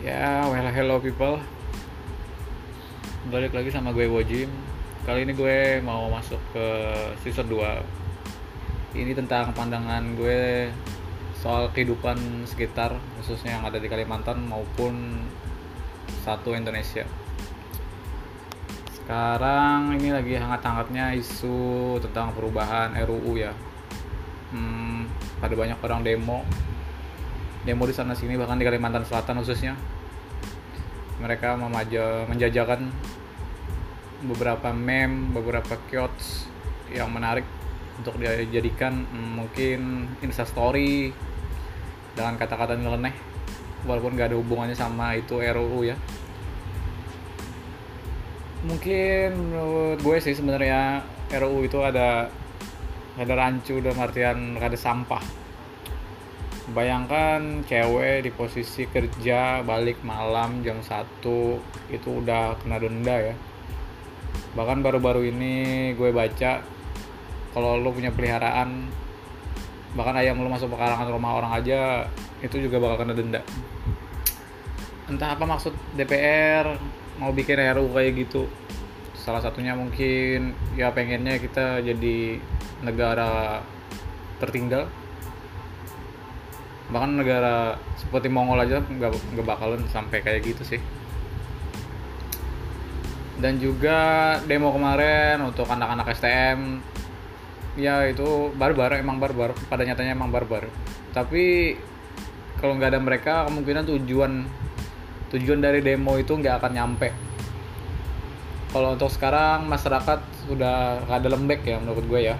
Ya, well hello people. Balik lagi sama gue Wojim. Kali ini gue mau masuk ke season 2. Ini tentang pandangan gue soal kehidupan sekitar khususnya yang ada di Kalimantan maupun satu Indonesia. Sekarang ini lagi hangat-hangatnya isu tentang perubahan RUU ya. Hmm, pada banyak orang demo demo di sana sini bahkan di Kalimantan Selatan khususnya. Mereka memaja, menjajakan beberapa meme beberapa quotes yang menarik untuk dijadikan hmm, mungkin instastory dengan kata-kata nyeleneh walaupun gak ada hubungannya sama itu RUU ya. Mungkin menurut gue sih sebenarnya RUU itu ada ada rancu dalam artian ada sampah bayangkan cewek di posisi kerja balik malam jam 1 itu udah kena denda ya. Bahkan baru-baru ini gue baca kalau lo punya peliharaan bahkan ayam lo masuk pekarangan rumah orang aja itu juga bakal kena denda. Entah apa maksud DPR mau bikin RU kayak gitu. Salah satunya mungkin ya pengennya kita jadi negara tertinggal bahkan negara seperti Mongol aja nggak bakalan sampai kayak gitu sih. Dan juga demo kemarin untuk anak-anak STM ya itu barbar emang barbar. Pada nyatanya emang barbar. Tapi kalau nggak ada mereka kemungkinan tujuan tujuan dari demo itu nggak akan nyampe. Kalau untuk sekarang masyarakat sudah ada lembek ya menurut gue ya.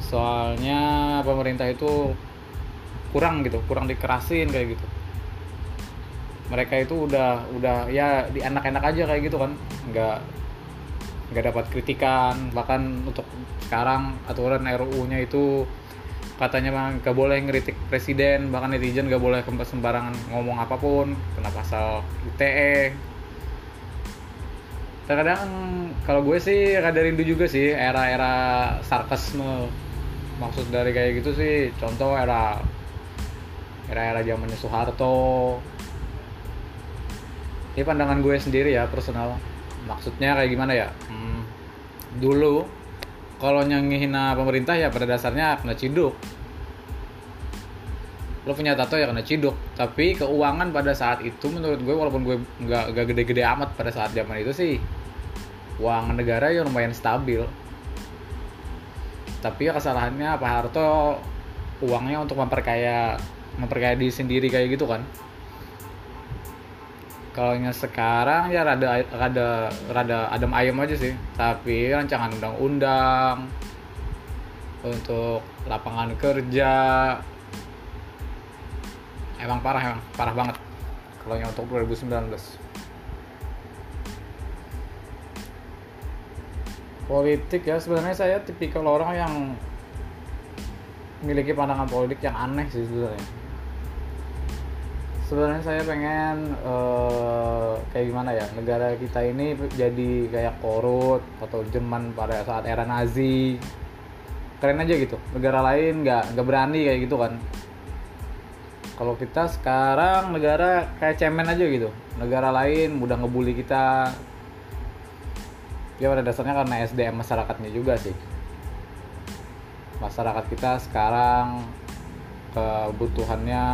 Soalnya pemerintah itu kurang gitu kurang dikerasin kayak gitu. Mereka itu udah udah ya di enak-enak aja kayak gitu kan. Nggak nggak dapat kritikan. Bahkan untuk sekarang aturan RUU-nya itu katanya mah nggak boleh ngeritik presiden. Bahkan netizen nggak boleh sembarangan ngomong apa pun. Kena pasal ITE terkadang kalau gue sih ada rindu juga sih era-era sarkasme. Maksud dari kayak gitu sih contoh era era-era zamannya Soeharto. Ini pandangan gue sendiri ya personal. Maksudnya kayak gimana ya? Hmm, dulu kalau nyangihina pemerintah ya pada dasarnya kena ciduk. Lo punya tato ya kena ciduk. Tapi keuangan pada saat itu menurut gue walaupun gue nggak gede-gede amat pada saat zaman itu sih uang negara ya lumayan stabil. Tapi ya kesalahannya Pak Harto uangnya untuk memperkaya memperkaya diri sendiri kayak gitu kan. Kalau yang sekarang ya rada rada rada adem ayem aja sih. Tapi rancangan undang-undang untuk lapangan kerja emang parah emang parah banget. Kalau yang untuk 2019 politik ya sebenarnya saya tipikal orang yang memiliki pandangan politik yang aneh sih sebenarnya sebenarnya saya pengen uh, kayak gimana ya negara kita ini jadi kayak korut atau Jerman pada saat era Nazi. Keren aja gitu negara lain nggak nggak berani kayak gitu kan. Kalau kita sekarang negara kayak cemen aja gitu negara lain mudah ngebully kita. Ya pada dasarnya karena SDM masyarakatnya juga sih. Masyarakat kita sekarang kebutuhannya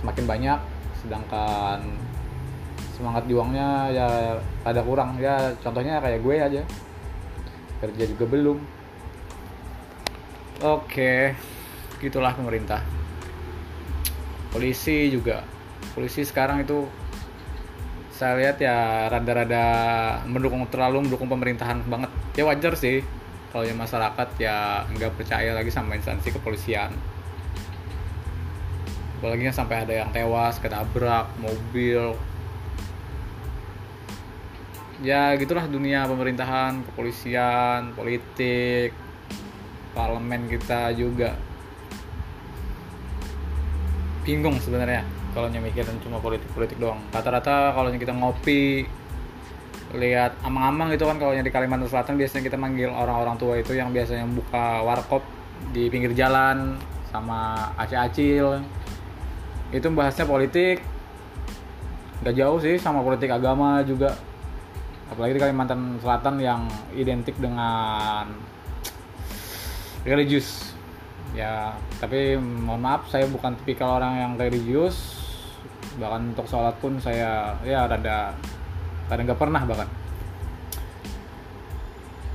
semakin banyak sedangkan semangat juangnya ya ada kurang. Ya contohnya kayak gue aja. Kerja juga belum. Oke gitulah pemerintah. Polisi juga. Polisi sekarang itu saya lihat ya rada-rada mendukung terlalu mendukung pemerintahan banget. Ya wajar sih kalau yang masyarakat ya nggak percaya lagi sama instansi kepolisian apalagi sampai ada yang tewas ketabrak mobil. Ya gitulah dunia pemerintahan kepolisian politik parlemen kita juga. Bingung sebenarnya kalau mikirin cuma politik-politik doang. Rata-rata kalau kita ngopi lihat amang-amang itu kan kalau di Kalimantan Selatan biasanya kita manggil orang-orang tua itu yang biasanya buka warkop di pinggir jalan sama acil-acil itu bahasnya politik. Nggak jauh sih sama politik agama juga. Apalagi di Kalimantan Selatan yang identik dengan religius. Ya tapi mohon maaf saya bukan tipikal orang yang religius. Bahkan untuk sholat pun saya ya rada kadang nggak pernah bahkan.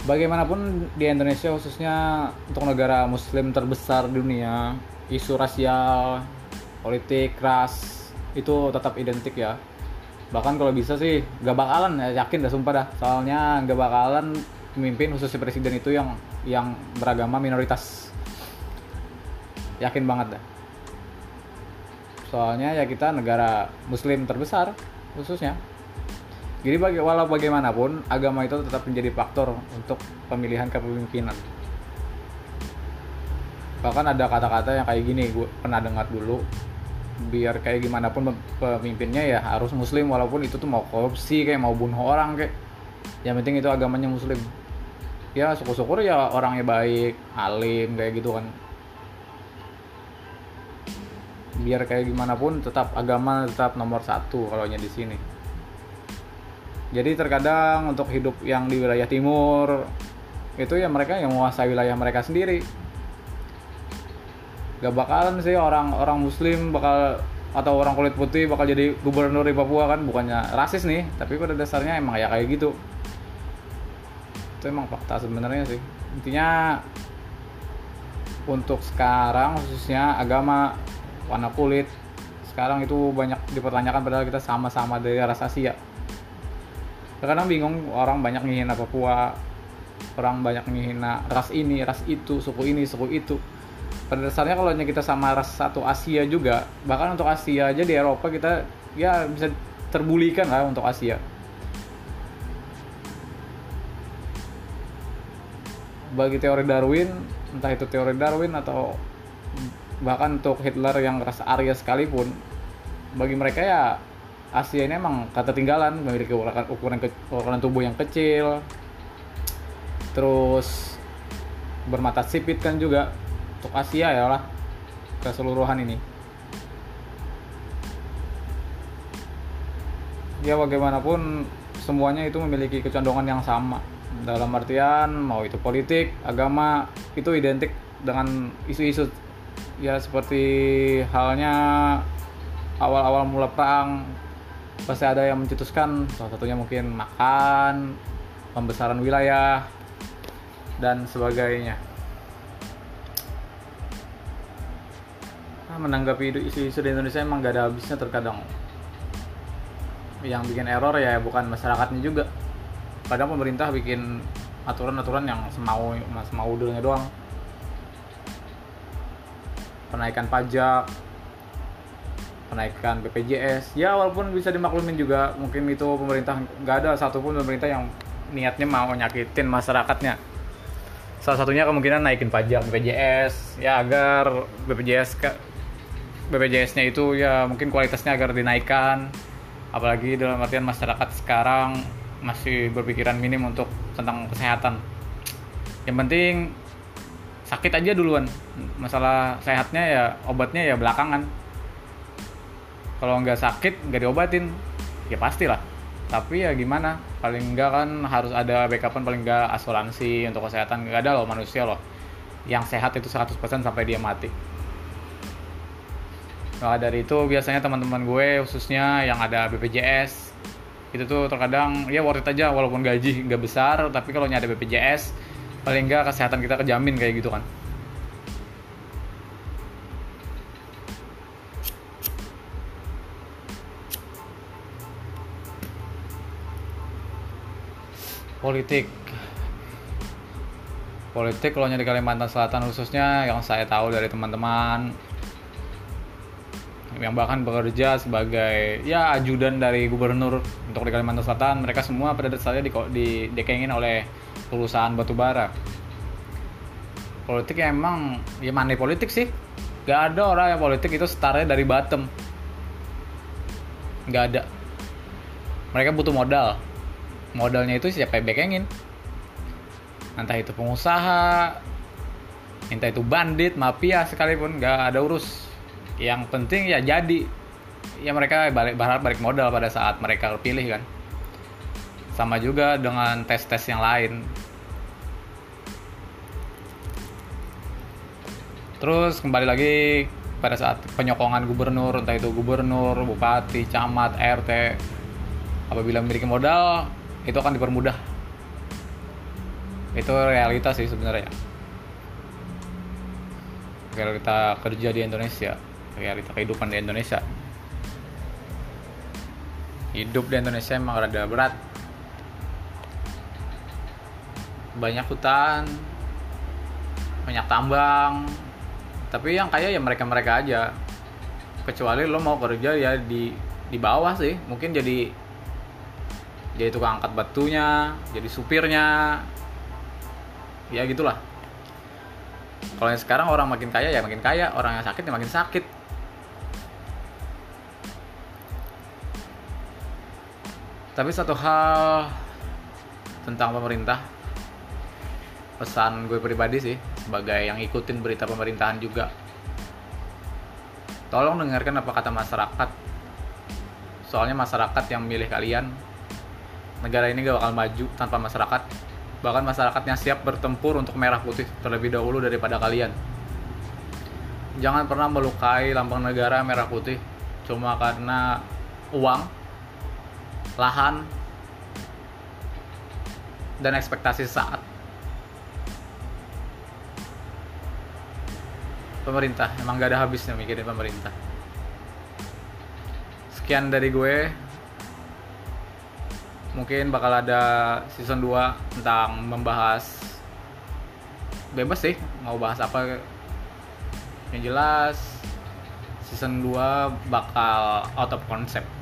Bagaimanapun di Indonesia khususnya untuk negara muslim terbesar dunia isu rasial politik ras itu tetap identik ya. Bahkan kalau bisa sih gak bakalan ya yakin dah sumpah dah. Soalnya gak bakalan pemimpin khususnya presiden itu yang yang beragama minoritas. Yakin banget dah. Soalnya ya kita negara muslim terbesar khususnya. Jadi bagi, walau bagaimanapun agama itu tetap menjadi faktor untuk pemilihan kepemimpinan bahkan ada kata-kata yang kayak gini gue pernah dengar dulu. Biar kayak gimana pun pemimpinnya ya harus muslim walaupun itu tuh mau korupsi kayak mau bunuh orang kayak. Yang penting itu agamanya muslim. Ya syukur-syukur ya orangnya baik alim kayak gitu kan. Biar kayak gimana pun tetap agama tetap nomor satu kalau di sini. Jadi terkadang untuk hidup yang di wilayah timur itu ya mereka yang menguasai wilayah mereka sendiri gak bakalan sih orang orang muslim bakal atau orang kulit putih bakal jadi gubernur di Papua kan. Bukannya rasis nih tapi pada dasarnya emang ya kayak gitu. Itu emang fakta sebenarnya sih. Intinya untuk sekarang khususnya agama warna kulit sekarang itu banyak dipertanyakan padahal kita sama-sama dari ras Asia. Kadang bingung orang banyak ngehina Papua orang banyak ngehina ras ini ras itu suku ini suku itu pada dasarnya kalau kita sama ras satu Asia juga bahkan untuk Asia aja di Eropa kita ya bisa terbulikan lah untuk Asia. Bagi teori Darwin entah itu teori Darwin atau bahkan untuk Hitler yang rasa Arya sekalipun bagi mereka ya Asia ini emang ketinggalan memiliki ukuran ukuran, ukuran tubuh yang kecil terus bermata sipit kan juga untuk Asia ya lah keseluruhan ini. Ya bagaimanapun semuanya itu memiliki kecondongan yang sama. Dalam artian mau itu politik agama itu identik dengan isu-isu. Ya seperti halnya awal-awal mula perang pasti ada yang mencetuskan salah satunya mungkin makan pembesaran wilayah dan sebagainya menanggapi isu-isu di Indonesia emang gak ada habisnya terkadang. Yang bikin error ya bukan masyarakatnya juga. Kadang pemerintah bikin aturan-aturan yang semau semau dulunya doang. Penaikan pajak penaikan BPJS ya walaupun bisa dimaklumin juga mungkin itu pemerintah nggak ada satupun pemerintah yang niatnya mau nyakitin masyarakatnya. Salah satunya kemungkinan naikin pajak BPJS ya agar BPJS BPJS-nya itu ya mungkin kualitasnya agar dinaikkan. Apalagi dalam artian masyarakat sekarang masih berpikiran minim untuk tentang kesehatan. Yang penting sakit aja duluan. Masalah sehatnya ya obatnya ya belakangan. Kalau nggak sakit nggak diobatin ya pastilah. Tapi ya gimana paling enggak kan harus ada backupan paling enggak asuransi untuk kesehatan. Nggak ada loh manusia loh. Yang sehat itu 100% sampai dia mati Nah dari itu biasanya teman-teman gue khususnya yang ada BPJS itu tuh terkadang ya worth it aja walaupun gaji nggak besar tapi kalau ada BPJS paling enggak kesehatan kita kejamin kayak gitu kan. Politik. Politik kalau di Kalimantan Selatan khususnya yang saya tahu dari teman-teman yang bahkan bekerja sebagai ya ajudan dari gubernur untuk di Kalimantan Selatan. Mereka semua pada dasarnya di, di dekengin oleh perusahaan batubara politik ya emang ya mana politik sih. Gak ada orang yang politik itu startnya dari bottom. Gak ada. Mereka butuh modal. Modalnya itu siapa yang bekengin? Entah itu pengusaha entah itu bandit mafia sekalipun gak ada urus yang penting ya jadi. Ya mereka balik berharap balik modal pada saat mereka terpilih kan. Sama juga dengan tes-tes yang lain. Terus kembali lagi pada saat penyokongan gubernur entah itu gubernur bupati camat rt apabila memiliki modal itu akan dipermudah. Itu realitas sih sebenarnya. Realita kerja di Indonesia realita kehidupan di Indonesia. Hidup di Indonesia emang rada berat. Banyak hutan banyak tambang tapi yang kaya ya mereka mereka aja. Kecuali lo mau kerja ya di di bawah sih mungkin jadi jadi tukang angkat batunya jadi supirnya ya gitulah. Kalau yang sekarang orang makin kaya ya makin kaya orang yang sakit ya makin sakit tapi satu hal tentang pemerintah. Pesan gue pribadi sih sebagai yang ikutin berita pemerintahan juga. Tolong dengarkan apa kata masyarakat. Soalnya masyarakat yang memilih kalian negara ini gak bakal maju tanpa masyarakat. Bahkan masyarakatnya siap bertempur untuk merah putih terlebih dahulu daripada kalian. Jangan pernah melukai lambang negara merah putih cuma karena uang lahan dan ekspektasi saat. Pemerintah emang gak ada habisnya mikirin pemerintah. Sekian dari gue. Mungkin bakal ada season 2 tentang membahas bebas sih mau bahas apa yang jelas. Season 2 bakal out of concept